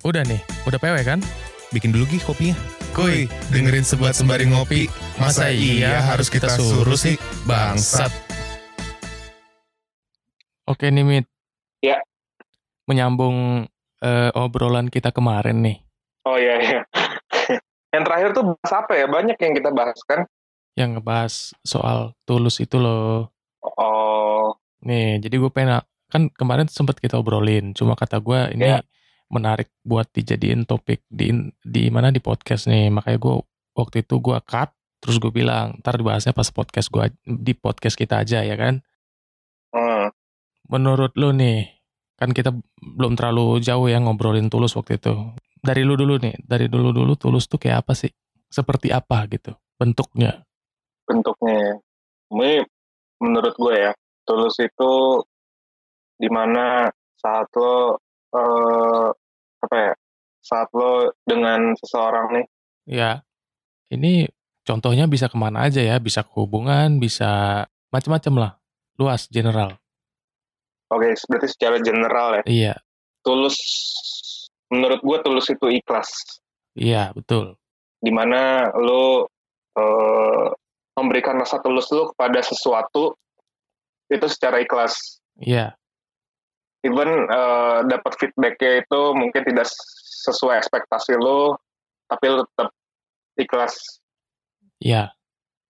Udah nih, udah PW kan? Bikin dulu Gih kopinya. Kuy, dengerin sebuat sembari ngopi. Masa iya harus kita suruh sih? Bangsat. Oke nih, Mit. Ya. Menyambung eh, obrolan kita kemarin nih. Oh iya iya. yang terakhir tuh bahas apa ya? Banyak yang kita bahas kan? Yang ngebahas soal tulus itu loh. Oh, Nih, jadi gue pengen, kan kemarin sempat kita obrolin. Cuma kata gue ini Ya. Menarik buat dijadiin topik di di mana di podcast nih. Makanya gue waktu itu gue cut, terus gue bilang, ntar dibahasnya pas podcast gue di podcast kita aja ya kan. hmm. Menurut lu nih, kan kita belum terlalu jauh ya ngobrolin tulus waktu itu. Dari lu dulu nih, dari dulu-dulu tulus tuh kayak apa sih? Seperti apa gitu bentuknya? bentuknya. Ini menurut gue ya, tulus itu di mana saat lo eh, apa ya? Saat lo dengan seseorang nih, Ya, ini contohnya bisa ke mana aja ya, bisa hubungan, bisa macam-macam lah, luas, general. oke, berarti secara general ya, Iya, tulus menurut gue tulus itu ikhlas. iya betul. Di mana lo eh, memberikan rasa tulus lo kepada sesuatu itu secara ikhlas. Iya, even eh, dapat feedbacknya itu mungkin tidak sesuai ekspektasi lo tapi lo tetap ikhlas iya,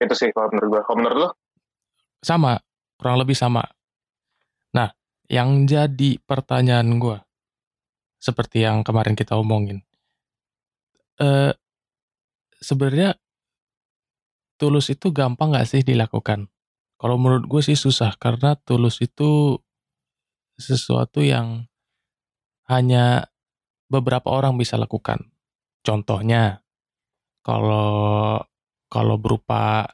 itu sih kalau menurut gue kalau menurut lo sama, kurang lebih sama. Nah, yang jadi pertanyaan gua, seperti yang kemarin kita omongin, eh sebenarnya tulus itu gampang nggak sih dilakukan? Kalau menurut gue sih susah, karena tulus itu sesuatu yang hanya beberapa orang bisa lakukan. Contohnya, kalau kalau berupa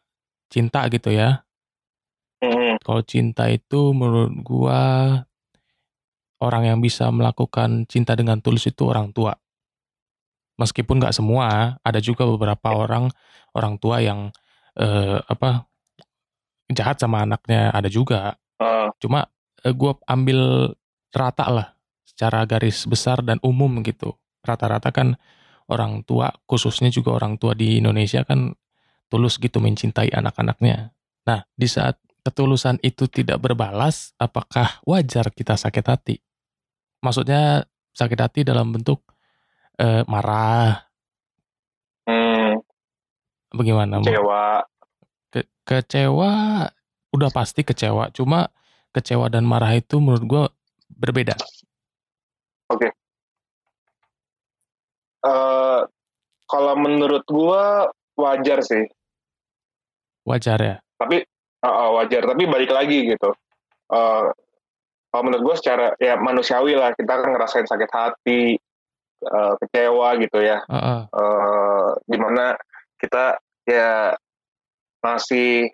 cinta gitu ya. Hmm, Kalau cinta itu menurut gua orang yang bisa melakukan cinta dengan tulus itu orang tua. Meskipun nggak semua, ada juga beberapa orang orang tua yang eh, apa jahat sama anaknya, ada juga. eh, Cuma eh, gua ambil rata lah secara garis besar dan umum gitu. Rata-rata kan orang tua, khususnya juga orang tua di Indonesia kan tulus gitu mencintai anak-anaknya. Nah, di saat ketulusan itu tidak berbalas, apakah wajar kita sakit hati? Maksudnya sakit hati dalam bentuk eh, marah, hmm, bagaimana? kecewa Ke- kecewa, udah pasti kecewa. Cuma kecewa dan marah itu menurut gua berbeda. Eh, kalau menurut gue wajar sih Wajar ya. tapi eh, eh, wajar tapi balik lagi gitu Eh, kalau menurut gue secara ya manusiawi lah kita kan ngerasain sakit hati eh, kecewa gitu ya Heeh. eh di mana kita ya masih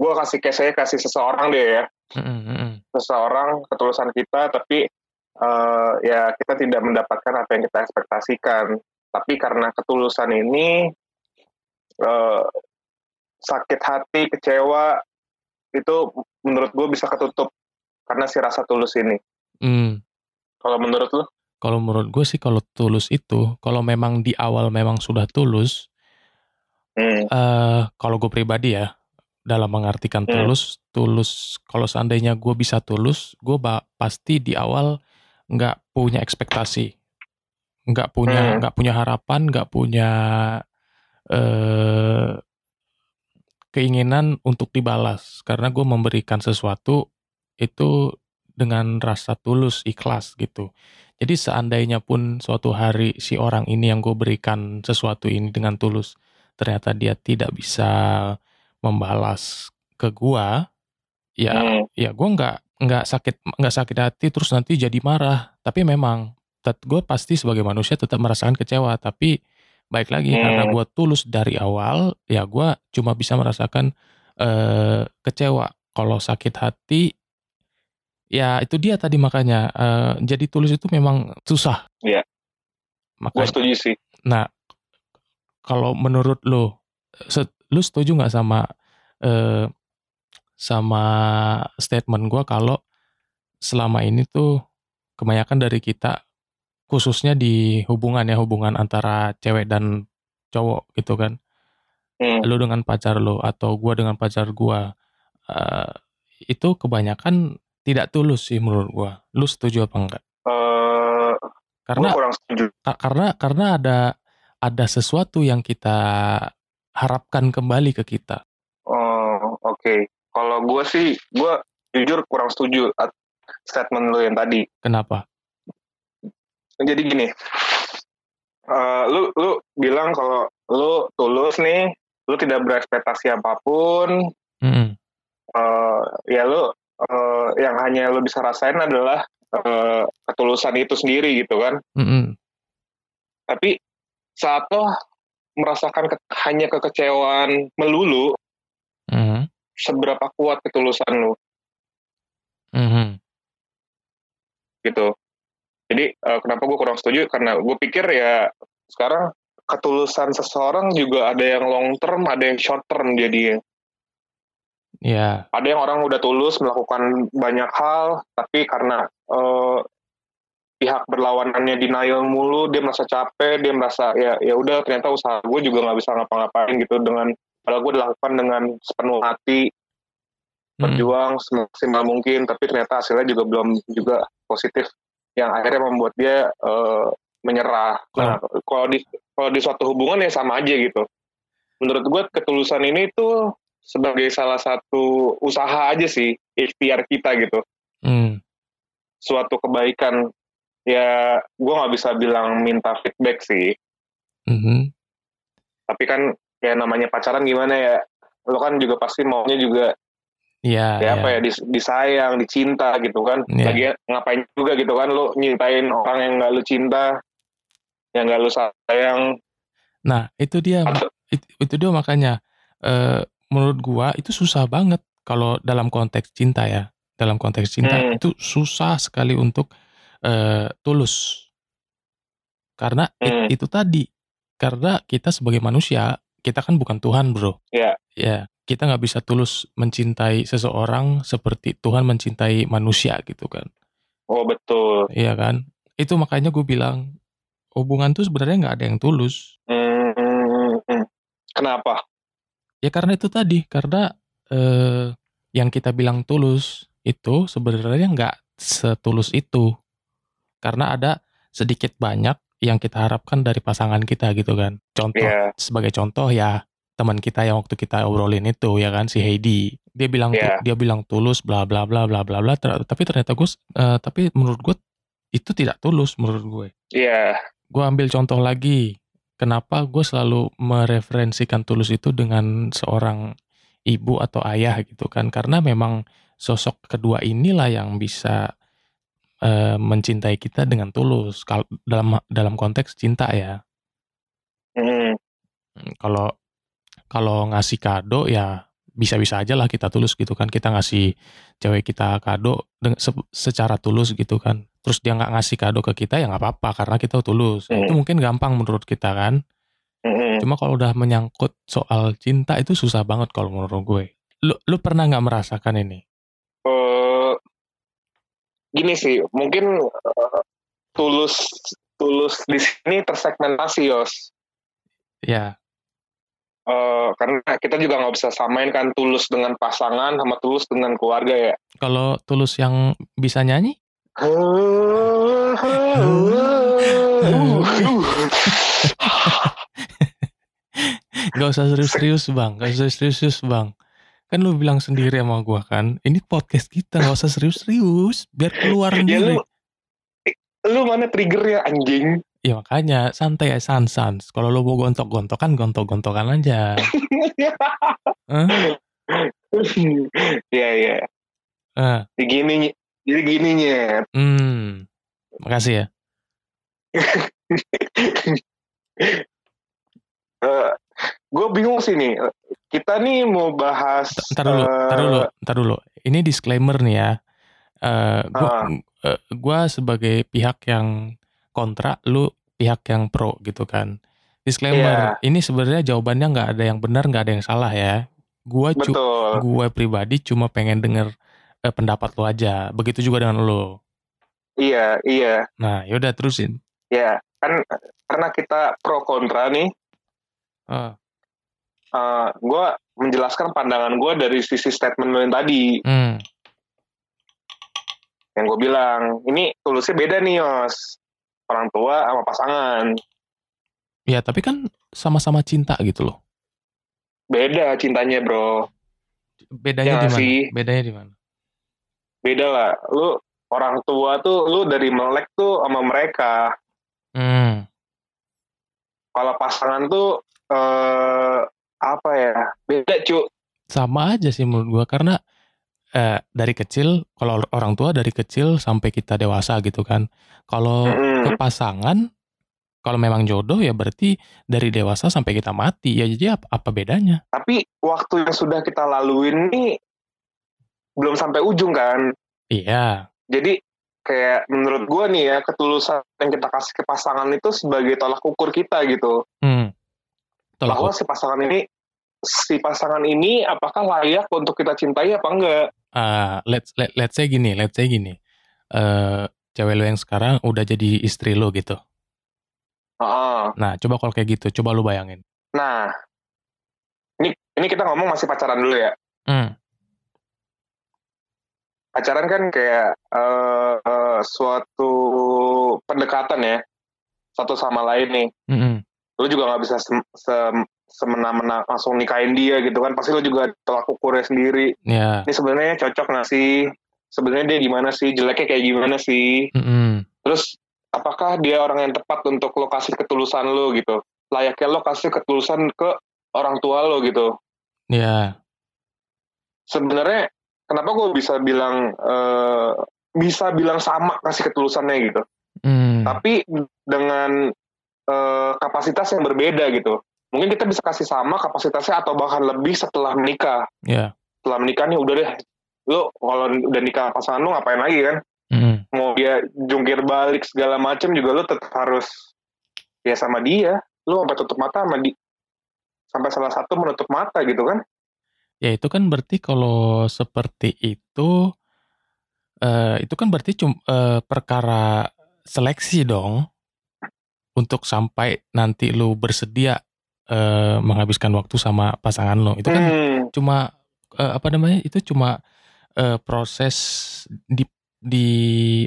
gue kasih case saya kasih seseorang deh ya. Mm-mm. seseorang ketulusan kita tapi eh, ya kita tidak mendapatkan apa yang kita ekspektasikan. Tapi karena ketulusan ini eh, sakit hati kecewa itu menurut gue bisa ketutup karena si rasa tulus ini. Hmm. kalau menurut lu? Kalau menurut gue sih kalau tulus itu, kalau memang di awal memang sudah tulus, hmm, eh kalau gue pribadi ya, dalam mengartikan Hmm. tulus, tulus, kalau seandainya gue bisa tulus, gue pasti di awal nggak punya ekspektasi, nggak punya Hmm. nggak punya harapan, nggak punya eh keinginan untuk dibalas, karena gue memberikan sesuatu itu dengan rasa tulus, ikhlas gitu. Jadi seandainya pun suatu hari si orang ini yang gue berikan sesuatu ini dengan tulus, ternyata dia tidak bisa membalas ke gua, ya hmm, ya gue nggak nggak sakit nggak sakit hati terus nanti jadi marah. Tapi memang gue pasti sebagai manusia tetap merasakan kecewa. Tapi baik lagi Hmm. karena gue tulus dari awal, ya gue cuma bisa merasakan eh, kecewa. Kalau sakit hati, ya itu dia tadi makanya eh, jadi tulus itu memang susah. Iya. gue Makanya, setuju sih nah kalau menurut lo, lu setuju nggak sama eh, sama statement gue kalau selama ini tuh kebanyakan dari kita khususnya di hubungan ya hubungan antara cewek dan cowok gitu kan Hmm. lu dengan pacar lu atau gua dengan pacar gua eh, itu kebanyakan tidak tulus sih menurut gua lu setuju apa enggak Eh, karena gue kurang setuju. ka- karena karena ada ada sesuatu yang kita harapkan kembali ke kita Oh, oke. Kalau gue sih, gue jujur kurang setuju at- statement lo yang tadi. kenapa Jadi gini, eh, lu lu bilang kalau lu tulus nih, lu tidak berekspektasi apa pun, Mm-mm. eh, ya lu eh, yang hanya lu bisa rasain adalah eh, ketulusan itu sendiri gitu kan. Mm-mm. Tapi saat lo merasakan ke- hanya kekecewaan melulu, Mhm. seberapa kuat ketulusan lu Mhm. gitu. Jadi eh, kenapa gue kurang setuju karena gue pikir ya sekarang ketulusan seseorang juga ada yang long term, ada yang short term jadi ya ada yang orang udah tulus melakukan banyak hal tapi karena eh, pihak berlawanannya denial mulu dia merasa capek dia merasa ya ya udah ternyata usaha gue juga nggak bisa ngapa-ngapain gitu dengan padahal gue dilakukan dengan sepenuh hati. Mm. berjuang semaksimal mungkin tapi ternyata hasilnya juga belum juga positif. Yang akhirnya membuat dia eh, menyerah. Nah kalau di kalau di suatu hubungan ya sama aja gitu. Menurut gue ketulusan ini tuh sebagai salah satu usaha aja sih ikhtiar kita gitu. Mm. suatu kebaikan ya gue nggak bisa bilang minta feedback sih Mhm. tapi kan ya namanya pacaran gimana ya lo kan juga pasti maunya juga ya ya ya. apa ya dis- disayang dicinta gitu kan Iya. lagi ngapain juga gitu kan lo nyintain orang yang nggak lo cinta yang nggak lo sayang nah itu dia itu, itu dia makanya eh, menurut gua itu susah banget kalau dalam konteks cinta ya dalam konteks cinta Hmm. itu susah sekali untuk eh, tulus karena it- Hmm. itu tadi karena kita sebagai manusia kita kan bukan Tuhan bro Iya. ya kita nggak bisa tulus mencintai seseorang seperti Tuhan mencintai manusia gitu kan oh betul iya kan itu makanya gue bilang hubungan tuh sebenarnya nggak ada yang tulus hmm. kenapa Ya karena itu tadi, karena eh, yang kita bilang tulus itu sebenarnya nggak setulus itu. Karena ada sedikit banyak yang kita harapkan dari pasangan kita gitu kan. Contoh, Iya. sebagai contoh ya teman kita yang waktu kita obrolin itu ya kan si Heidi. Dia bilang Iya. dia bilang tulus bla bla bla bla bla bla. Ter- Tapi ternyata gue, eh, tapi menurut gue itu tidak tulus menurut gue. Iya Gue ambil contoh lagi. Kenapa gue selalu mereferensikan tulus itu dengan seorang ibu atau ayah gitu kan? Karena memang sosok kedua inilah yang bisa eh, mencintai kita dengan tulus. Kalau dalam dalam konteks cinta ya. Hmm, Hmm, Kalau kalau ngasih kado ya bisa-bisa aja lah kita tulus gitu kan. Kita ngasih cewek kita kado se- secara tulus gitu kan. Terus dia nggak ngasih kado ke kita ya nggak apa-apa karena kita tulus. Hmm. Itu mungkin gampang menurut kita kan. hmm. Cuma kalau udah menyangkut soal cinta itu susah banget kalau menurut gue. Lu, lu pernah nggak merasakan ini? Gini sih mungkin eh, tulus tulus di sini tersegmentasi yos. Ya, Eh, karena kita juga nggak bisa samain kan tulus dengan pasangan sama tulus dengan keluarga ya. Kalau tulus yang bisa nyanyi? Gak usah serius-serius bang, gak usah serius-serius bang. Kan lu bilang sendiri sama gua kan, ini podcast kita gak usah serius-serius, biar keluar ya lu lu mana triggernya anjing Ya makanya santai ya sans sans. Kalau lu mau gontok-gontokan, gontok-gontokan aja. Iya iya. Eh, Jadi gini jadi gininya. hmm, makasih ya. gue bingung sih nih. Kita nih mau bahas. Ntar dulu, ntar eh, dulu, ntar dulu. Ini disclaimer nih ya. Eh, gua, eh, gua sebagai pihak yang kontra, lu pihak yang pro gitu kan. Disclaimer, Iya. ini sebenarnya jawabannya nggak ada yang benar, nggak ada yang salah ya. Gua cu- Betul. gua pribadi cuma pengen denger eh, pendapat lu aja. Begitu juga dengan lu. Iya iya. Nah, yaudah terusin. Ya, kan karena kita pro kontra nih, Uh, uh, gue menjelaskan pandangan gue dari sisi statement yang tadi. hmm. Yang gue bilang, ini tulusnya beda nih, Yos. Orang tua sama pasangan. Ya tapi kan sama-sama cinta gitu loh. Beda cintanya, bro. Bedanya Ya di mana? sih. Bedanya di mana? Beda lah. Lu orang tua tuh, lu dari melek tuh sama mereka. Hmm. Kalau pasangan tuh, eh apa ya, beda, cu. Sama aja sih menurut gua karena eh, dari kecil kalau orang tua dari kecil sampai kita dewasa gitu kan. Kalau Mm-mm. ke pasangan kalau memang jodoh ya berarti dari dewasa sampai kita mati. Ya jadi apa, apa bedanya? Tapi waktu yang sudah kita laluin nih, belum sampai ujung kan. Iya. Jadi kayak menurut gua nih ya ketulusan yang kita kasih ke pasangan itu sebagai tolak ukur kita gitu Hmm. Bahwa si pasangan ini si pasangan ini apakah layak untuk kita cintai apa enggak Ah, let's let, let's say gini, let's say gini. Eh cewek lo yang sekarang udah jadi istri lo gitu. Heeh. Nah, coba kalau kayak gitu, coba lu bayangin. nah ini ini kita ngomong masih pacaran dulu ya Hmm. pacaran kan kayak eh, eh, suatu pendekatan ya satu sama lain nih Mm-mm. Lu juga nggak bisa sem- sem- semena-mena langsung nikahin dia gitu kan pasti lu juga tolak ukurnya sendiri Ya. ini sebenarnya cocok nggak sih sebenarnya dia gimana sih jeleknya kayak gimana sih Mm-mm. terus apakah dia orang yang tepat untuk lo kasih ketulusan lo gitu layaknya lo kasih ketulusan ke orang tua lo gitu Ya. sebenarnya kenapa gue bisa bilang eh, bisa bilang sama kasih ketulusannya gitu Hmm. tapi dengan eh, kapasitas yang berbeda gitu. Mungkin kita bisa kasih sama kapasitasnya atau bahkan lebih setelah menikah. Ya. setelah menikah nih udah deh. Lo kalau udah nikah pasangan lo ngapain lagi kan? Mm-mm. mau dia jungkir balik segala macem juga lo tetap harus ya sama dia. Lo sampai tutup mata sama di sampai salah satu menutup mata gitu kan? Ya itu kan berarti kalau seperti itu, eh itu kan berarti cum, eh, perkara seleksi dong, untuk sampai nanti lu bersedia eh, menghabiskan waktu sama pasangan lo. Itu kan Hmm, cuma eh, apa namanya? Itu cuma eh, proses di di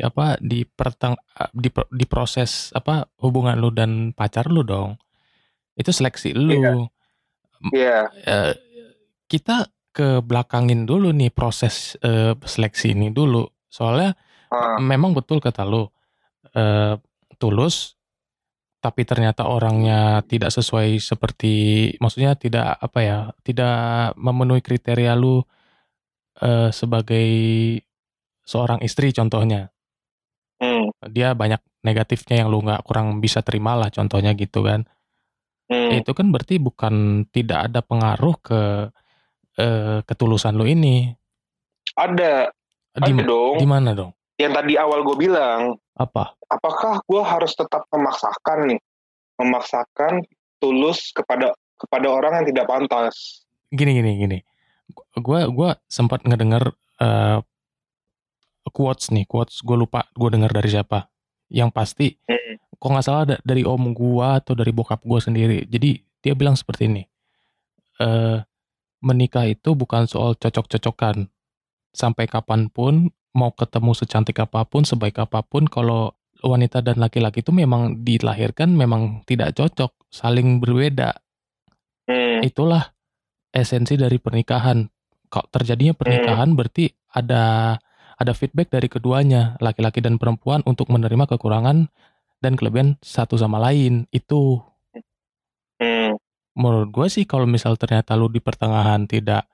apa di perteng di di proses apa hubungan lu dan pacar lu dong. Itu seleksi lu. Iya. Iya, Eh, kita ke belakangin dulu nih proses eh, seleksi ini dulu. Soalnya ah, memang betul kata lu eh, tulus, tapi ternyata orangnya tidak sesuai seperti, maksudnya tidak apa ya, tidak memenuhi kriteria lu eh, sebagai seorang istri contohnya. hmm, Dia banyak negatifnya yang lu nggak kurang bisa terima lah contohnya gitu kan. hmm. Itu kan berarti bukan tidak ada pengaruh ke eh, ketulusan lu ini. ada ada dong di mana dong? Yang tadi awal gue bilang Apa? apakah gue harus tetap memaksakan nih memaksakan tulus kepada kepada orang yang tidak pantas Gini gini gini. Gua gua sempat ngedenger eh, quotes nih, quotes gue lupa gue dengar dari siapa. Yang pasti Hmm, kok nggak salah da- dari om gua atau dari bokap gua sendiri. Jadi dia bilang seperti ini. Eh menikah itu bukan soal cocok-cocokan. Sampai kapan pun mau ketemu secantik apa pun, sebaik apa pun, kalau wanita dan laki-laki itu memang dilahirkan memang tidak cocok, saling berbeda. hmm, Itulah esensi dari pernikahan. Kalau terjadinya pernikahan berarti ada ada feedback dari keduanya, laki-laki dan perempuan untuk menerima kekurangan dan kelebihan satu sama lain. Itu hmm. menurut gue sih kalau misal ternyata lu di pertengahan tidak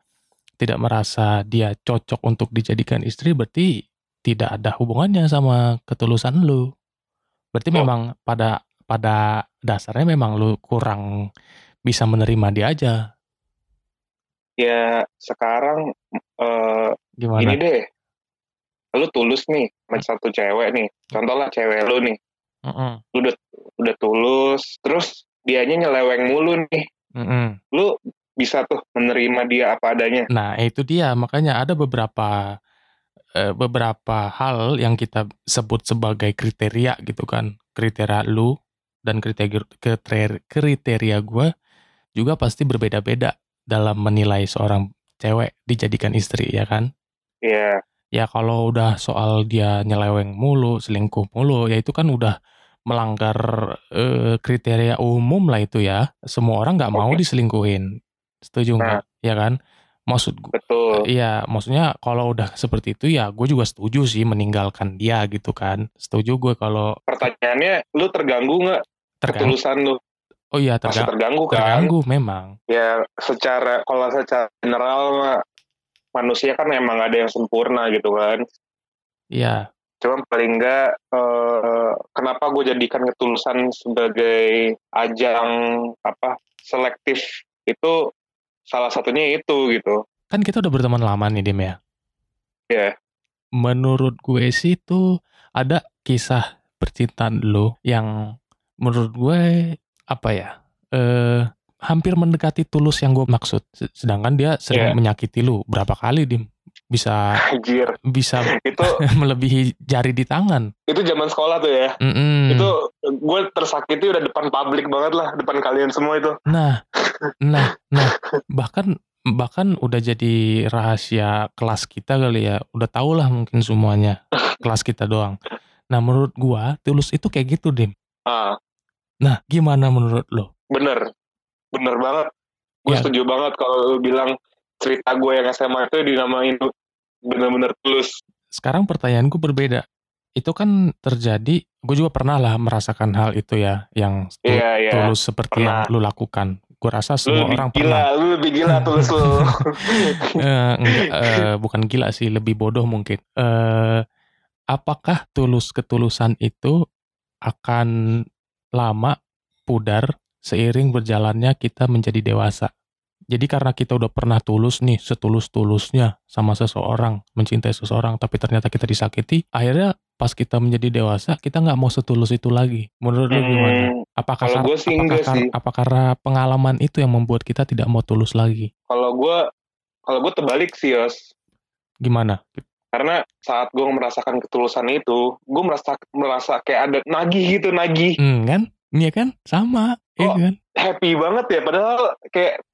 tidak merasa dia cocok untuk dijadikan istri berarti tidak ada hubungannya sama ketulusan lu. Berarti Oh. memang pada pada dasarnya memang lu kurang bisa menerima dia aja. ya sekarang eh, Gimana? Gini deh, lu tulus nih sama satu cewek nih. Contoh lah cewek lu nih, Mm-mm, lu udah udah tulus, terus dianya nyeleweng mulu nih. mm-mm. Lu bisa tuh menerima dia apa adanya. Nah, itu dia. Makanya ada beberapa eh, beberapa hal yang kita sebut sebagai kriteria gitu kan. kriteria lu dan kriteria kriteria, kriteria gue juga pasti berbeda-beda dalam menilai seorang cewek dijadikan istri ya kan? Iya. Ya kalau udah soal dia nyeleweng mulu, selingkuh mulu, ya itu kan udah melanggar eh, kriteria umum lah itu ya. Semua orang nggak mau Oke. diselingkuhin. Setuju nggak? Ya kan? Maksud gue, Betul. iya maksudnya kalau udah seperti itu ya gue juga setuju sih meninggalkan dia gitu kan. Setuju gue kalau Pertanyaannya, lu terganggu nggak terganggu. ketulusan lu? Oh iya Masih terganggu. kan? Terganggu memang. Ya secara kalau secara general manusia kan emang ada yang sempurna gitu kan. Iya. Cuma paling enggak eh, kenapa gue jadikan ketulusan sebagai ajang apa selektif itu salah satunya itu gitu. Kan kita udah berteman lama nih Dim ya. Iya. Menurut gue sih tuh ada kisah percintaan lo yang menurut gue apa ya eh hampir mendekati tulus yang gue maksud. Sedangkan dia sering Iya. menyakiti lu berapa kali Dim bisa Anjir. bisa Itu melebihi jari di tangan. itu zaman sekolah tuh ya. Mm-mm. Itu gue tersakiti udah depan publik banget lah, depan kalian semua itu. Nah, nah, nah, bahkan bahkan udah jadi rahasia kelas kita kali ya. Udah tau lah mungkin semuanya kelas kita doang. Nah, menurut gua tulus itu kayak gitu, Dim. Ah, Nah, gimana menurut lo? bener. Bener banget. Gue Ya. setuju banget kalau lu bilang cerita gue yang SMA itu dinamain bener-bener tulus. Sekarang pertanyaanku berbeda. Itu kan terjadi, gue juga pernah lah merasakan hal itu ya, yang Iya, iya. tulus seperti yang Pernah. lu lakukan. Gue rasa Lu semua lebih orang gila, pernah. lu lebih gila tulus lu. Eh, enggak, eh, bukan gila sih, lebih bodoh mungkin. Eh, apakah tulus ketulusan itu akan lama pudar seiring berjalannya kita menjadi dewasa? Jadi karena kita udah pernah tulus nih, setulus-tulusnya sama seseorang, mencintai seseorang, tapi ternyata kita disakiti, akhirnya pas kita menjadi dewasa, kita nggak mau setulus itu lagi. Menurut lu gimana? Hmm, Apakah, kar- gue sih apakah, kar- sih. apa karena pengalaman itu yang membuat kita tidak mau tulus lagi? kalau gue kalau gue terbalik sih Yos. Gimana? Karena saat gue merasakan ketulusan itu, gue merasa merasa kayak ada nagih gitu, nagih. Hmm, kan? Iya kan? Sama, iya Oh. kan? Happy banget ya, padahal kayak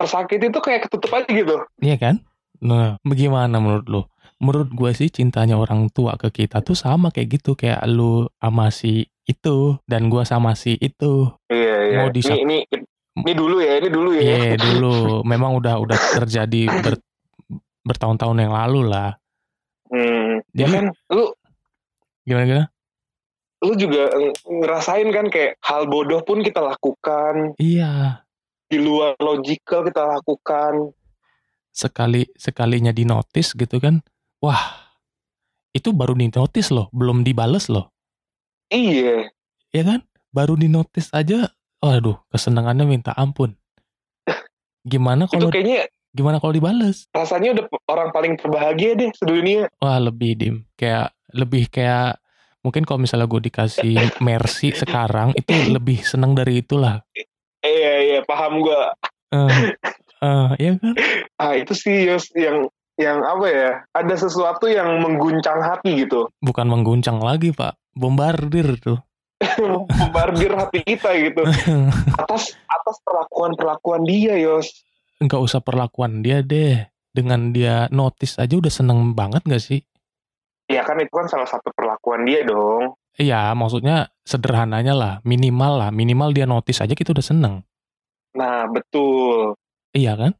tersakiti itu kayak ketutup aja gitu. Iya kan? Nah, bagaimana menurut lu? Menurut gue sih cintanya orang tua ke kita tuh sama kayak gitu. Kayak lu sama si itu, dan gua sama si itu. Iya, iya. Mau Ini, disap- ini, ini dulu ya, ini dulu ya. Iya dulu, memang udah udah terjadi ber- bertahun-tahun yang lalu lah. Hmm, ya kan, lu Gimana-gimana? lu juga ng- ngerasain kan kayak hal bodoh pun kita lakukan, Iya, di luar logical kita lakukan. sekali sekalinya di notice gitu kan. Wah, itu baru di notice loh, belum dibales loh. Iya, ya kan? Baru di notice aja, waduh, kesenangannya minta ampun. Gimana itu kalau kayaknya gimana kalau dibales? rasanya udah orang paling berbahagia deh sedunia. Wah, lebih dim, kayak lebih kayak mungkin kalau misalnya gue dikasih mercy sekarang itu lebih senang dari itulah. Iya, iya, paham gua. Eh, eh, ya kan? Ah, itu sih Yos, yang yang apa ya? Ada sesuatu yang mengguncang hati gitu. Bukan mengguncang lagi pak, bombardir tuh. Membardir hati kita gitu. Atas atas perlakuan-perlakuan dia, Yos. Nggak usah perlakuan dia deh. Dengan dia notice aja udah seneng banget gak sih? Ya kan itu kan salah satu perlakuan dia dong. Iya, maksudnya sederhananya lah, minimal lah, minimal dia notice aja kita udah seneng. Nah, betul. Iya kan?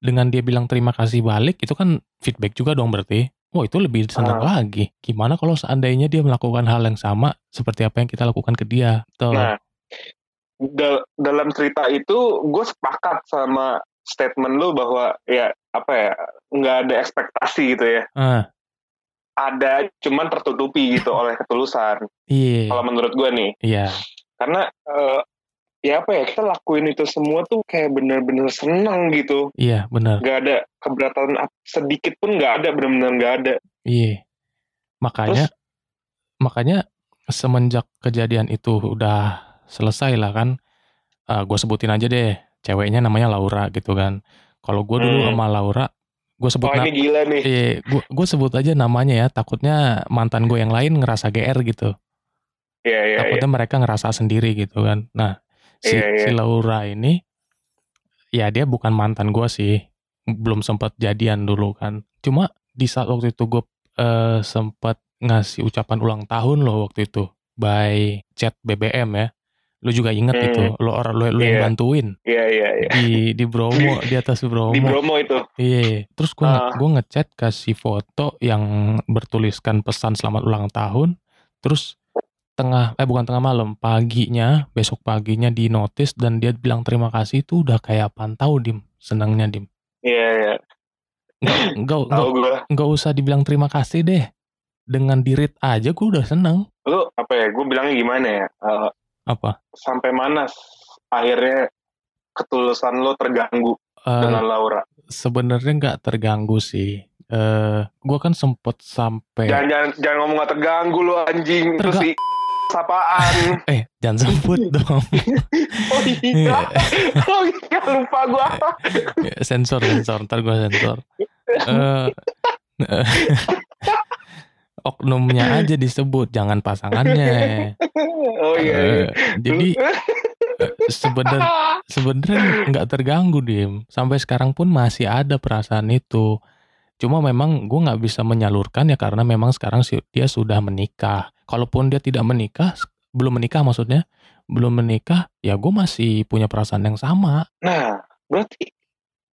Dengan dia bilang terima kasih balik, itu kan feedback juga dong berarti. Wah itu lebih senang Ah. lagi. Gimana kalau seandainya dia melakukan hal yang sama seperti apa yang kita lakukan ke dia? Tuh. Nah, dal- dalam cerita itu gue sepakat sama statement lu bahwa ya apa ya nggak ada ekspektasi gitu ya. Ah, Ada cuman tertutupi gitu oleh ketulusan. iya, Kalau menurut gue nih, iya, karena eh, ya apa ya kita lakuin itu semua tuh kayak bener-bener senang gitu. iya, benar, Gak ada keberatan sedikit pun nggak ada bener-bener nggak ada. iya. Makanya, makanya semenjak kejadian itu udah selesai lah kan, gue sebutin aja deh, ceweknya namanya Laura gitu kan. Kalau gue dulu Hmm. sama Laura, gue sebut na- ini gila nih. Iya, gue gue sebut aja namanya ya. Takutnya mantan gue yang lain ngerasa GR gitu. Iya, iya, iya. takutnya mereka ngerasa sendiri gitu kan nah si, Iya, iya. si Laura ini ya dia bukan mantan gue sih belum sempat jadian dulu kan cuma di saat waktu itu gue eh, sempat ngasih ucapan ulang tahun loh waktu itu by chat BBM ya lu juga inget Hmm. itu lo orang lu, lu yang Iya. bantuin Iya, iya, iya. di di Bromo di atas Bromo Di Bromo itu. Iya, terus gue Ah. gua ngechat kasih foto yang bertuliskan pesan selamat ulang tahun. Terus tengah eh bukan tengah malam, paginya, besok paginya di notice dan dia bilang terima kasih itu udah kayak pantau dim, senangnya dim. Iya, iya. Enggak enggak Tahu enggak, gue. enggak usah dibilang terima kasih deh. Dengan dirit aja gue udah seneng. Lu apa ya? Gue bilangnya gimana ya? Eh, Apa? sampai mana akhirnya ketulusan lo terganggu Eh, dengan Laura? Sebenarnya nggak terganggu sih. Eh, gue kan sempet sampai Jangan, jangan, jangan ngomong gak terganggu lo anjing. Itu Terga- sih sapaan. eh jangan sebut dong. oh iya. oh iya, lupa gue. Ya, sensor sensor ntar gue sensor Eh, eh, oknumnya aja disebut jangan pasangannya oh iya. iya. Eh, jadi sebenarnya sebenarnya nggak terganggu dim sampai sekarang pun masih ada perasaan itu cuma memang gue nggak bisa menyalurkan ya karena memang sekarang dia sudah menikah kalaupun dia tidak menikah belum menikah maksudnya belum menikah ya gue masih punya perasaan yang sama Nah, berarti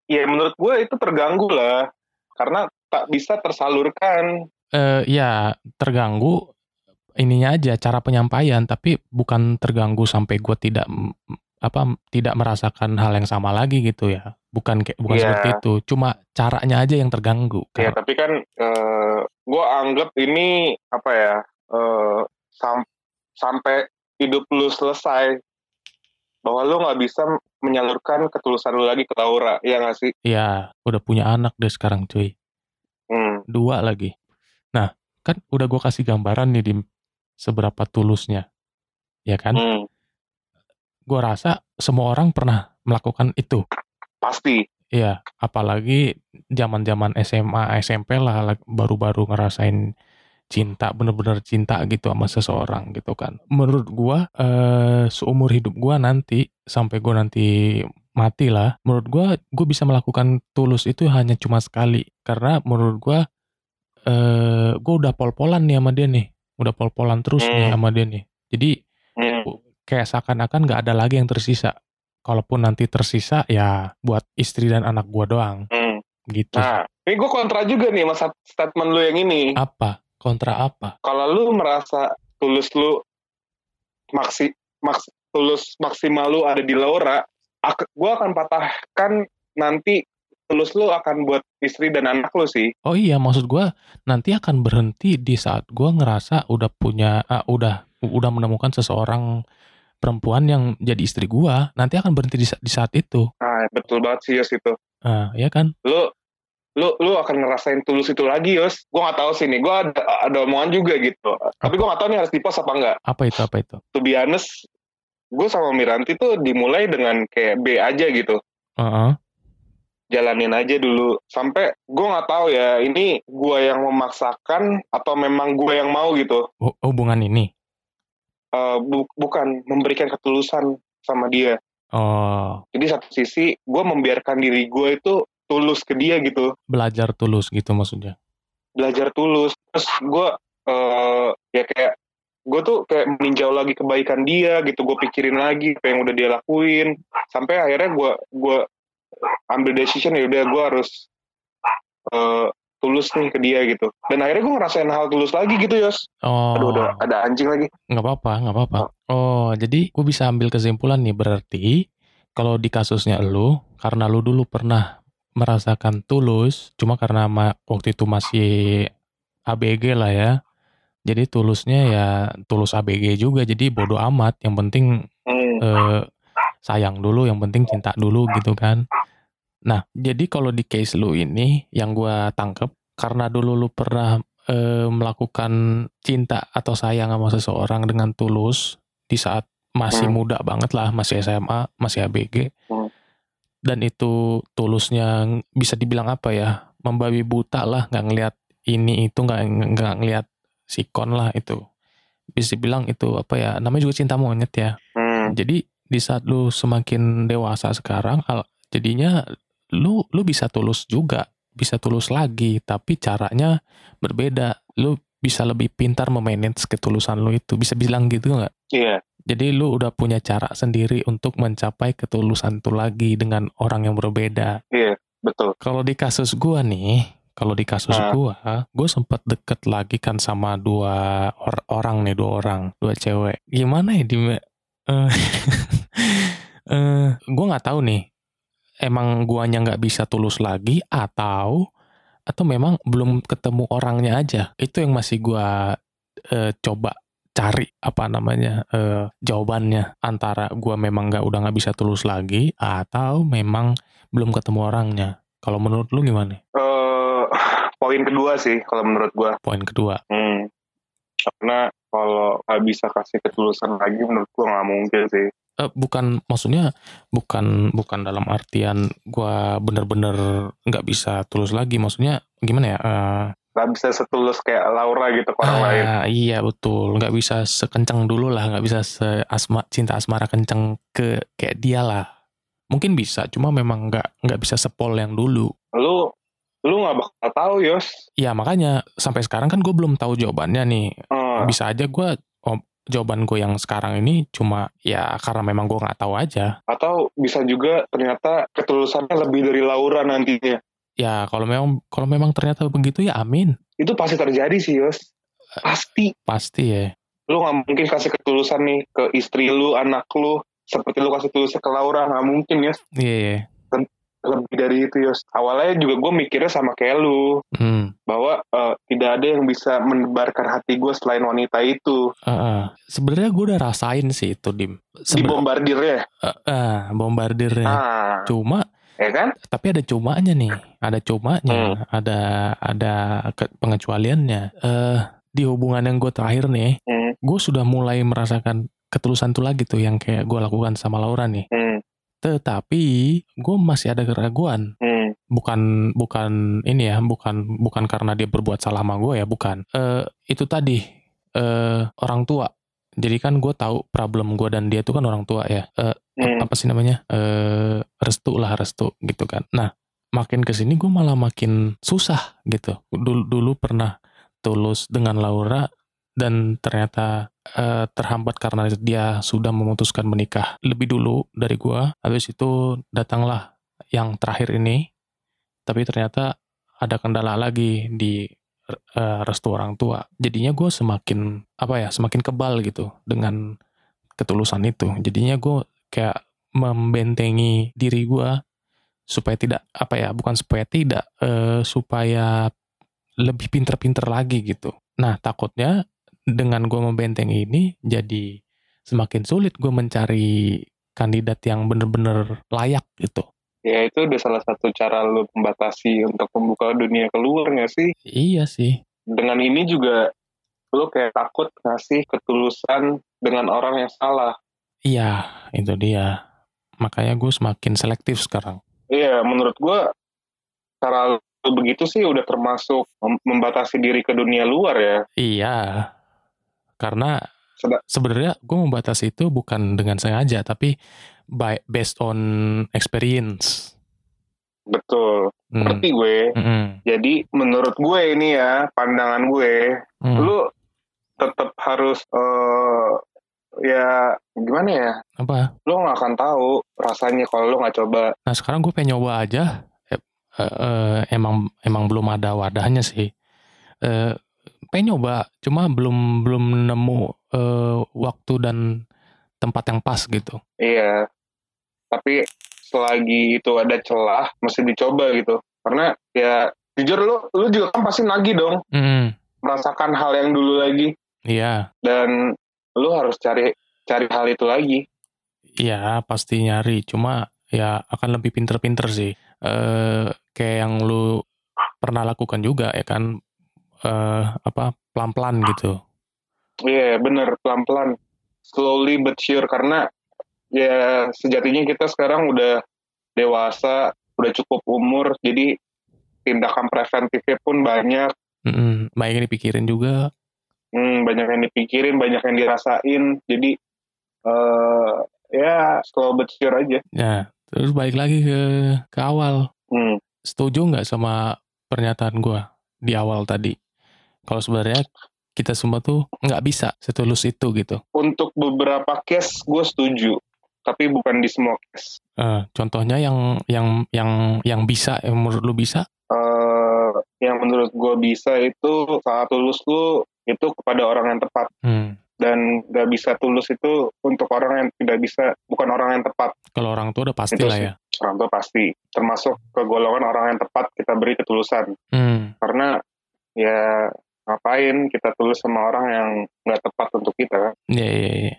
ya menurut gue itu terganggu lah. Karena tak bisa tersalurkan. eh ya terganggu ininya aja cara penyampaian tapi bukan terganggu sampai gue tidak apa tidak merasakan hal yang sama lagi gitu ya bukan kayak bukan Iya. seperti itu cuma caranya aja yang terganggu Ya, Kar- tapi kan eh gue anggap ini apa ya eh sam- sampai hidup lu selesai bahwa lu nggak bisa menyalurkan ketulusan lu lagi ke Laura, ya nggak sih? ya udah punya anak deh sekarang cuy Hmm. dua lagi nah kan udah gue kasih gambaran nih di seberapa tulusnya ya kan hmm. gue rasa semua orang pernah melakukan itu Pasti. Iya, apalagi zaman-zaman SMA, SMP lah baru-baru ngerasain cinta, bener-bener cinta gitu sama seseorang gitu kan. Menurut gua eh seumur hidup gua nanti sampai gua nanti mati lah, menurut gua gua bisa melakukan tulus itu hanya cuma sekali karena menurut gua eh gua udah pol-polan nih sama dia nih, udah pol-polan terus nih Hmm. sama dia nih. Jadi Hmm. kayak seakan-akan nggak ada lagi yang tersisa. Kalaupun nanti tersisa ya buat istri dan anak gua doang Hmm. gitu. Nah, ini gue kontra juga nih masa statement lu yang ini. Apa? Kontra apa? Kalau lu merasa tulus lu maksi maks, tulus maksimal lu ada di Laura, ak- gue akan patahkan nanti tulus lu akan buat istri dan anak lu sih. Oh iya, maksud gua nanti akan berhenti di saat gua ngerasa udah punya ah, udah udah menemukan seseorang perempuan yang jadi istri gua. Nanti akan berhenti di, di saat itu. Nah, betul banget sih Yos itu. Ah, ya kan? Lu lu lu akan ngerasain tulus itu lagi Yos. Gue gak tahu sih nih, gue ada, ada omongan juga gitu. Tapi gue gak tahu nih harus di post apa enggak. Apa itu? Apa itu? To be honest, gue sama Miranti tuh dimulai dengan kayak B aja gitu. Heeh. Jalanin aja dulu. Sampai gue gak tahu ya, ini gue yang memaksakan atau memang gue yang mau gitu. Hu- Hubungan ini. Eh, bu- bukan memberikan ketulusan sama dia. Oh, Jadi satu sisi gue membiarkan diri gue itu tulus ke dia gitu. belajar tulus gitu maksudnya. belajar tulus. Terus gue eh ya kayak gue tuh kayak meninjau lagi kebaikan dia gitu. Gue pikirin lagi apa yang udah dia lakuin. Sampai akhirnya gue gue ambil decision ya udah gue harus eh tulus nih ke dia gitu. Dan akhirnya gue ngerasain hal tulus lagi gitu yos. Oh, aduh udah ada anjing lagi. Nggak apa-apa, nggak apa-apa. Oh, jadi gue bisa ambil kesimpulan nih. Berarti kalau di kasusnya lu, karena lu dulu pernah merasakan tulus, cuma karena ma- waktu itu masih ABG lah ya. Jadi tulusnya ya tulus ABG juga, jadi bodoh amat. Yang penting hmm. eh, sayang dulu, yang penting cinta dulu gitu kan. Nah, jadi kalau di case lu ini yang gua tangkep karena dulu lu pernah eh, melakukan cinta atau sayang sama seseorang dengan tulus di saat masih Hmm. muda banget lah, masih SMA, masih ABG. Hmm. Dan itu tulusnya bisa dibilang apa ya? Membabi buta lah, nggak ngelihat ini itu nggak nggak ngelihat sikon lah itu. bisa bilang itu apa ya namanya juga cinta monyet ya Hmm. jadi di saat lu semakin dewasa sekarang al- jadinya lu lu bisa tulus juga bisa tulus lagi tapi caranya berbeda lu bisa lebih pintar memanage ketulusan lu itu bisa bilang gitu nggak Iya. Jadi lu udah punya cara sendiri untuk mencapai ketulusan itu lagi dengan orang yang berbeda Betul. kalau di kasus gua nih, kalau di kasus Ah. gua, gua sempat deket lagi kan sama dua or- orang nih, dua orang, dua cewek. Gimana ya di eh eh, gua nggak tahu nih. Emang guanya nggak bisa tulus lagi atau atau memang belum ketemu orangnya aja. Itu yang masih gua eh, coba cari apa namanya eh, jawabannya antara gua memang nggak udah nggak bisa tulus lagi atau memang belum ketemu orangnya. Kalau menurut lu gimana? Eh, poin kedua sih kalau menurut gua. Poin kedua. Hmm. Karena kalau nggak bisa kasih ketulusan lagi menurut gua nggak mungkin sih. Eh, bukan maksudnya bukan bukan dalam artian gua bener-bener nggak bisa tulus lagi. Maksudnya gimana ya? Eh, Nggak bisa setulus kayak Laura gitu ke orang lain. ah, iya betul. Nggak bisa sekencang dulu lah. Nggak bisa seasma cinta asmara kenceng ke kayak dia lah. Mungkin bisa, cuma memang nggak nggak bisa sepol yang dulu. Lu lu nggak bakal tahu Yos. Ya makanya sampai sekarang kan gue belum tahu jawabannya nih. Eh, Bisa aja gue jawaban gue yang sekarang ini cuma ya karena memang gue nggak tahu aja. atau bisa juga ternyata ketulusannya lebih dari Laura nantinya. Ya kalau memang kalau memang ternyata begitu ya amin. Itu pasti terjadi sih Yos. Pasti. Pasti ya. Lu nggak mungkin kasih ketulusan nih ke istri lu, anak lu, seperti lu kasih tulus ke Laura nggak mungkin Yos. Iya. iya. Lebih dari itu Yos. Awalnya juga gue mikirnya sama kayak lu Hmm. bahwa eh, tidak ada yang bisa menebarkan hati gue selain wanita itu. Heeh. Sebenarnya gue udah rasain sih itu dim. Di bombardirnya. Eh, eh, bombardirnya. Ah, Cuma ya kan? tapi ada cumanya nih. Ada cumanya. Hmm. Ada ada pengecualiannya. Eh di hubungan yang gue terakhir nih, Hmm, gue sudah mulai merasakan ketulusan tuh lagi tuh yang kayak gue lakukan sama Laura nih. hmm, Tetapi gue masih ada keraguan. hmm. bukan bukan ini ya bukan bukan karena dia berbuat salah sama gue ya bukan Eh itu tadi eh orang tua jadi kan gue tahu problem gue dan dia itu kan orang tua ya Eh, Hmm. apa sih namanya eh restu lah restu gitu kan. Nah makin ke sini gue malah makin susah gitu. Dulu dulu pernah tulus dengan Laura dan ternyata eh, terhambat karena dia sudah memutuskan menikah lebih dulu dari gue habis itu datanglah yang terakhir ini tapi ternyata ada kendala lagi di restu orang tua. Jadinya gue semakin apa ya semakin kebal gitu dengan ketulusan itu. Jadinya gue kayak membentengi diri gue supaya tidak apa ya bukan supaya tidak eh, supaya lebih pinter-pinter lagi gitu nah takutnya dengan gue membentengi ini jadi semakin sulit gue mencari kandidat yang bener-bener layak gitu Ya itu udah salah satu cara lu membatasi untuk membuka dunia keluar nggak sih? iya sih Dengan ini juga lu kayak takut ngasih ketulusan dengan orang yang salah. Iya, itu dia. Makanya gue semakin selektif sekarang. Iya, menurut gua cara lu begitu sih udah termasuk mem- membatasi diri ke dunia luar ya. Iya, karena sebenarnya gue membatasi itu bukan dengan sengaja, tapi by based on experience. Betul. Hmm. Ngerti gue. mm-mm, Jadi menurut gue ini ya, pandangan gue, mm. lu tetap harus eh ya gimana ya? Apa? Lu nggak akan tahu rasanya kalau lu nggak coba. Nah sekarang gue pengen nyoba aja. Eh, eh, emang emang belum ada wadahnya sih. Eh, pengen nyoba, cuma belum belum nemu eh, waktu dan tempat yang pas gitu. Iya. Tapi selagi itu ada celah, mesti dicoba gitu. Karena ya jujur lu, lu juga kan pasti nagih dong Mm, merasakan hal yang dulu lagi Iya. dan lu harus cari cari hal itu lagi. Iya pasti nyari, cuma ya akan lebih pinter-pinter sih. Eh kayak yang lu pernah lakukan juga ya kan, eh apa pelan-pelan gitu. Iya, bener pelan-pelan. Slowly but sure karena ya sejatinya kita sekarang udah dewasa, udah cukup umur, jadi tindakan preventifnya pun banyak. Mm-mm, banyak yang dipikirin juga. Hmm, banyak yang dipikirin banyak yang dirasain jadi uh, ya slow but sure aja Ya, terus balik lagi ke ke awal. hmm. Setuju nggak sama pernyataan gua di awal tadi? Kalau sebenarnya kita semua tuh nggak bisa setulus itu gitu. untuk beberapa case gue setuju tapi bukan di semua case Eh, contohnya yang yang yang yang bisa, yang menurut lu bisa? Eh, yang menurut gue bisa itu saat tulus lu itu kepada orang yang tepat Hmm. dan gak bisa tulus itu untuk orang yang tidak bisa bukan orang yang tepat Kalau orang tua udah pasti Itu lah ya. orang tua pasti termasuk ke golongan orang yang tepat kita beri ketulusan Hmm. karena ya ngapain kita tulus sama orang yang nggak tepat untuk kita kan Ya, ya, ya.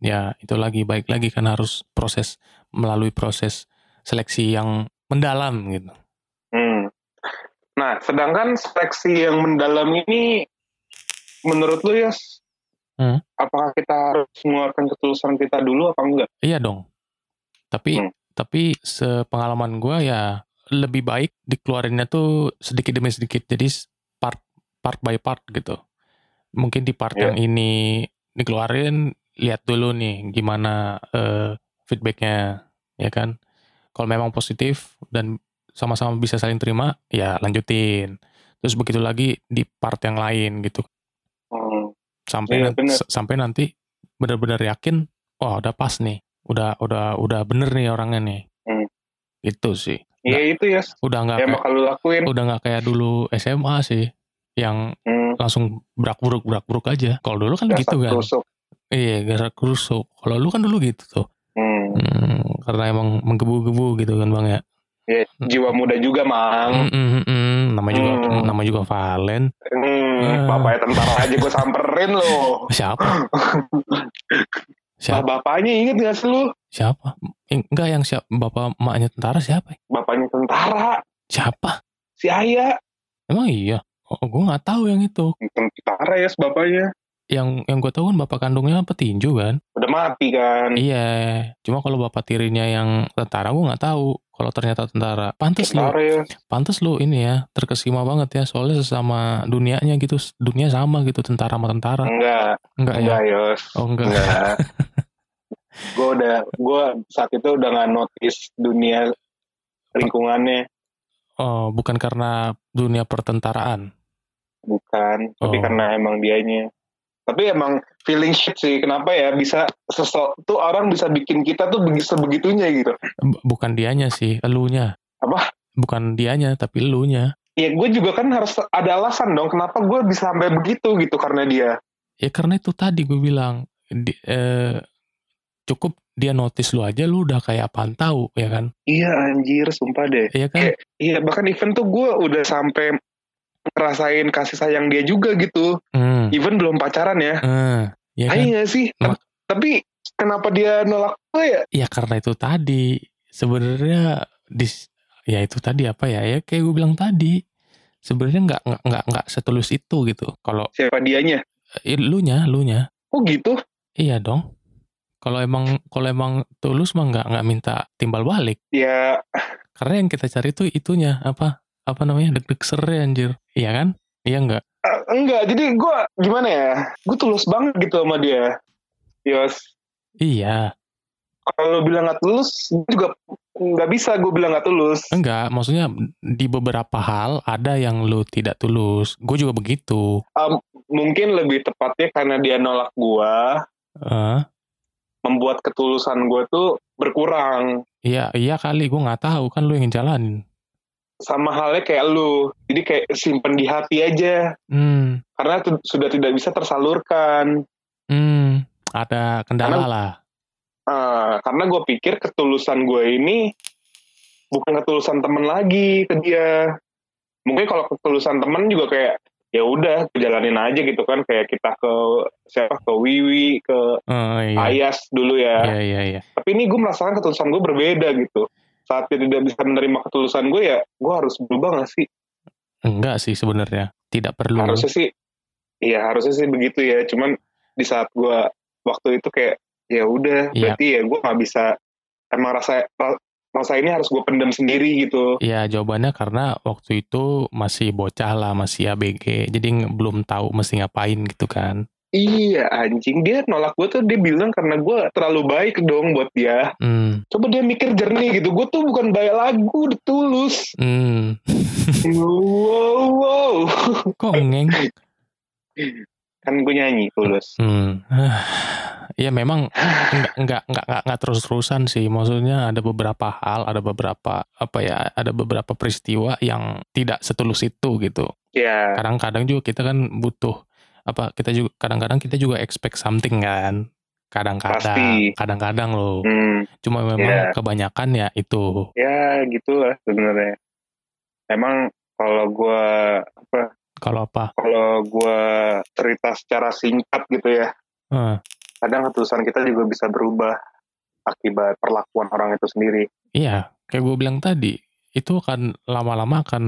Ya, itu lagi baik lagi kan harus proses melalui proses seleksi yang mendalam gitu. Hmm. Nah, sedangkan seleksi yang mendalam ini, menurut lu ya, Hmm. apakah kita harus mengeluarkan ketulusan kita dulu apa enggak? Iya dong. Tapi Hmm. tapi sepengalaman gua ya lebih baik dikeluarinnya tuh sedikit demi sedikit. Jadi part part by part gitu. Mungkin di part Iya. yang ini dikeluarin lihat dulu nih gimana eh, feedbacknya ya kan. Kalau memang positif dan sama-sama bisa saling terima ya lanjutin. Terus begitu lagi di part yang lain gitu. Sampai Iya, nanti, bener. sampai nanti benar-benar yakin wah udah pas nih. Udah udah udah bener nih orangnya nih. Hmm. Itu sih. Iya itu ya, Udah nggak kayak, lakuin. udah nggak kayak dulu SMA sih yang Hmm. langsung brak-bruk brak-bruk aja. Kalau dulu kan gitu kan. Iya, gara kerusuk. Kalau lu kan dulu gitu tuh. Hmm. Hmm, karena emang menggebu-gebu gitu kan Bang ya. Iya, jiwa muda juga, Mang. Hmm, hmm, hmm. Nama juga Hmm. nama juga Valen. Hmm, Ah. bapaknya tentara aja gue samperin lo. Siapa? Siapa? bapaknya inget gak sih lu? Siapa? Enggak yang siapa? Bapak emaknya tentara siapa? Bapaknya tentara, Siapa? si Ayah. Emang iya? Oh, gue nggak tahu yang itu. Tentara ya bapaknya. Yang yang gue tahu kan bapak kandungnya petinju kan. Udah mati kan. Iya. Cuma kalau bapak tirinya yang tentara gue nggak tahu. Kalau ternyata tentara, pantas lu, ya. pantas lu ini ya terkesima banget ya. Soalnya sesama dunianya gitu, dunia sama gitu tentara sama tentara. Enggak, Enggak ya? enggak Yos. Oh enggak. Enggak. gue udah, gue saat itu udah nggak notice dunia lingkungannya. Oh bukan karena dunia pertentaraan. Bukan, tapi Oh. karena emang dianya. Tapi emang feeling shit sih, kenapa ya bisa sesuatu orang bisa bikin kita tuh begi- sebegitunya gitu. Bukan dianya sih, elunya. Apa? Bukan dianya tapi elunya. Ya gue juga kan harus ada alasan dong kenapa gue bisa sampai begitu gitu karena dia. Ya karena itu tadi gue bilang di, eh, cukup dia notice lu aja lu udah kayak apaan tahu ya kan? Iya anjir, sumpah deh. Iya kan? Iya bahkan event tuh gue udah sampai ngerasain kasih sayang dia juga gitu. Hmm. Even belum pacaran ya. Eh, ya kan? Ayo gak sih? Mak- Tapi kenapa dia nolak gue ya? Ya karena itu tadi sebenarnya di ya itu tadi apa ya? Ya kayak gue bilang tadi sebenarnya nggak nggak nggak nggak setulus itu gitu. Kalau Siapa dianya? eh, lu nya, lu nya, Oh gitu? iya dong. Kalau emang kalau emang tulus mah nggak nggak minta timbal balik. Ya Karena yang kita cari tuh itunya apa apa namanya deg-deg sere anjir. Iya kan? Iya nggak? eh, enggak. Jadi gue gimana ya? Gue tulus banget gitu sama dia. Yos. Iya. Kalau bilang gak tulus, juga nggak bisa gue bilang gak tulus. Enggak, maksudnya di beberapa hal ada yang lu tidak tulus. Gue juga begitu. Mungkin lebih tepatnya karena dia nolak gue, Eh, membuat ketulusan gue tuh berkurang. iya, iya kali gue nggak tahu kan lu yang jalanin. Sama halnya kayak lu. Jadi kayak simpen di hati aja. Hmm, Karena sudah tidak bisa tersalurkan. hmm, ada kendala Karena- lah. Ah, karena gue pikir ketulusan gue ini bukan ketulusan temen lagi ke dia. Mungkin kalau ketulusan temen juga kayak ya udah jalanin aja gitu kan kayak kita ke siapa ke Wiwi ke Oh, iya. Ayas dulu ya. Iya, iya, iya. Tapi ini gue merasakan ketulusan gue berbeda gitu. Saat dia tidak bisa menerima ketulusan gue ya gue harus berubah gak sih? Enggak sih sebenarnya. Tidak perlu. Harusnya sih, iya harusnya sih begitu ya. Cuman di saat gue waktu itu kayak ya udah Iya. berarti ya gue nggak bisa emang rasa ra- masa ini harus gue pendem sendiri gitu. Iya jawabannya karena waktu itu masih bocah lah, masih ABG, jadi belum tahu mesti ngapain gitu kan. Iya anjing dia nolak gue tuh dia bilang karena gue terlalu baik dong buat dia. Hmm, Coba dia mikir jernih gitu. Gue tuh bukan baik lagu, udah tulus. hmm. wow, wow. Kok ngeng? Kan gue nyanyi tulus. Hmm. Ya memang nggak nggak nggak nggak nggak terus terusan sih. Maksudnya ada beberapa hal, ada beberapa apa ya, ada beberapa peristiwa yang tidak setulus itu gitu. Ya, Kadang-kadang juga kita kan butuh apa? Kita juga kadang-kadang kita juga expect something kan. Kadang-kadang, kadang-kadang loh. hmm, Cuma memang Iya. kebanyakan ya itu. ya gitu lah sebenarnya. Emang kalau gue apa? Kalau apa? Kalau gue cerita secara singkat gitu ya, Eh, kadang keputusan kita juga bisa berubah akibat perlakuan orang itu sendiri. iya, kayak gue bilang tadi, itu akan lama-lama akan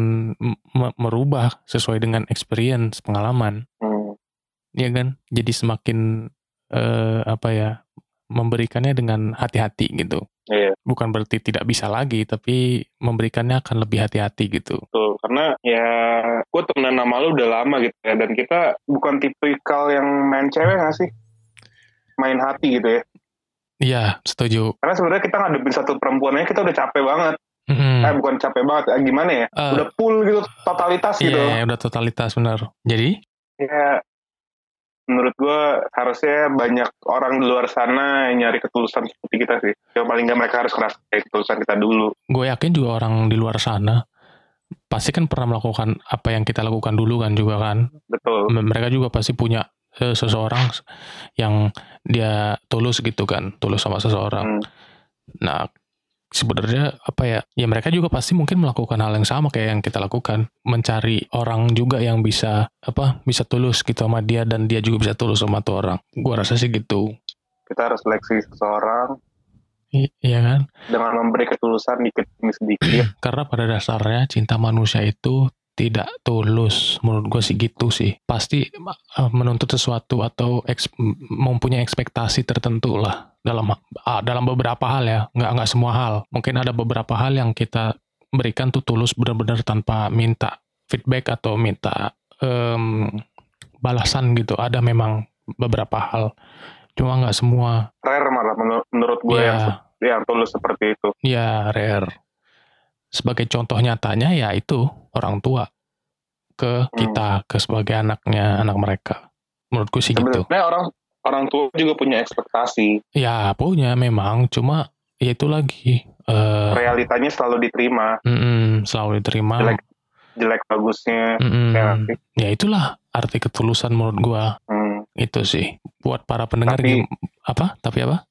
merubah sesuai dengan experience pengalaman. Hmm, Iya kan? Jadi semakin eh, apa ya memberikannya dengan hati-hati gitu. Iya. Bukan berarti tidak bisa lagi, tapi memberikannya akan lebih hati-hati gitu. betul. Karena ya gue temenan sama lu udah lama gitu ya, dan kita bukan tipikal yang main cewek gak sih? Main hati gitu ya. Iya, setuju. Karena sebenarnya kita ngadepin satu perempuannya kita udah capek banget. Mhm. Eh bukan capek banget, eh, gimana ya? Eh, udah full gitu, totalitas gitu. Iya, udah totalitas benar. Jadi, Ya, menurut gue harusnya banyak orang di luar sana yang nyari ketulusan seperti kita sih. Ya paling nggak mereka harus ngerasain ketulusan kita dulu. gue yakin juga orang di luar sana pasti kan pernah melakukan apa yang kita lakukan dulu kan juga kan. Betul. M- Mereka juga pasti punya eh, seseorang yang dia tulus gitu kan, tulus sama seseorang. Hmm. Nah, sebenarnya apa ya? Ya mereka juga pasti mungkin melakukan hal yang sama kayak yang kita lakukan, mencari orang juga yang bisa apa? Bisa tulus gitu sama dia dan dia juga bisa tulus sama tuh orang. Gua rasa sih gitu. Kita harus seleksi seseorang I- iya kan? dengan memberi ketulusan dikit demi sedikit. Karena pada dasarnya cinta manusia itu tidak tulus. Menurut gue sih gitu sih. Pasti uh, menuntut sesuatu atau eks- mempunyai ekspektasi tertentu lah dalam ah, dalam beberapa hal ya. Nggak nggak semua hal. Mungkin ada beberapa hal yang kita berikan tuh tulus benar-benar tanpa minta feedback atau minta em, balasan gitu. Ada memang beberapa hal. Cuma nggak semua. Rare malah menur- menurut gue Ya. yang, yang tulus seperti itu. Ya, rare. Sebagai contoh nyatanya ya itu orang tua ke Hmm. kita, ke sebagai anaknya, anak mereka. Menurutku sih gitu. Sebenarnya orang orang tua juga punya ekspektasi. Ya punya memang, cuma ya itu lagi eh Realitanya selalu diterima. mm-mm, selalu diterima. Jelek. Jelek bagusnya. Mm-mm. Ya? Ya itulah arti ketulusan menurut gua Hmm. itu sih. Buat para pendengar Tapi- gim- apa? Tapi apa?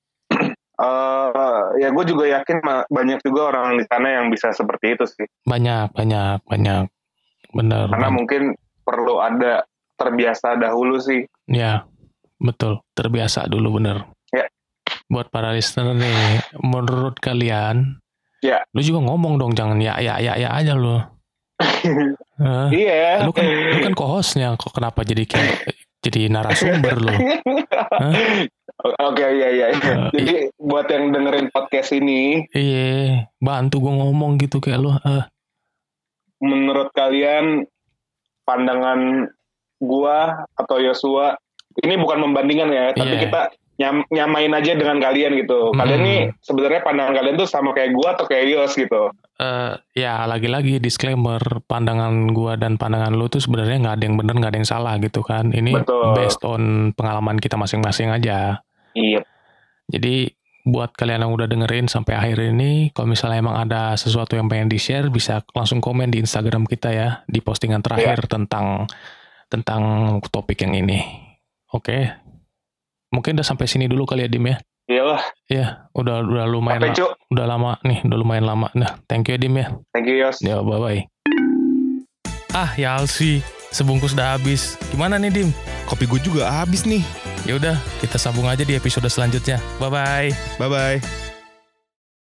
Eh, ya gue juga yakin banyak juga orang di sana yang bisa seperti itu sih. Banyak, banyak, banyak. Bener. Karena banyak. mungkin perlu ada terbiasa dahulu sih. Ya, betul. Terbiasa dulu bener. Ya. Buat para listener nih, menurut kalian, Ya. lu juga ngomong dong, jangan ya ya ya ya aja lu. Iya. lu kan lu kan co-hostnya, kok kenapa jadi kayak jadi narasumber lu? Oke iya iya. iya. Eh, Jadi buat yang dengerin podcast ini, Iya, bantu gue ngomong gitu kayak lu. eh, menurut kalian pandangan gua atau Yosua ini bukan membandingkan ya, tapi Iya. kita nyam- nyamain aja dengan kalian gitu. Kalian Hmm. nih sebenarnya pandangan kalian tuh sama kayak gua atau kayak Yos gitu. eh, ya lagi-lagi disclaimer pandangan gua dan pandangan lu tuh sebenarnya nggak ada yang bener nggak ada yang salah gitu kan. Ini Betul. based on pengalaman kita masing-masing aja. Iya. Jadi buat kalian yang udah dengerin sampai akhir ini, kalau misalnya emang ada sesuatu yang pengen di-share, bisa langsung komen di Instagram kita ya, di postingan terakhir tentang tentang topik yang ini. Oke. Mungkin udah sampai sini dulu kali ya Dim ya. Iyalah, Ya, udah udah lumayan sampai la- udah lama nih, udah lumayan lama. Nah, thank you ya Dim ya. Thank you Yos. Ya, bye-bye. Ah, ya Alsi, sebungkus udah habis. Gimana nih Dim? Kopi gue juga habis nih. Ya udah, kita sambung aja di episode selanjutnya. Bye-bye. Bye-bye.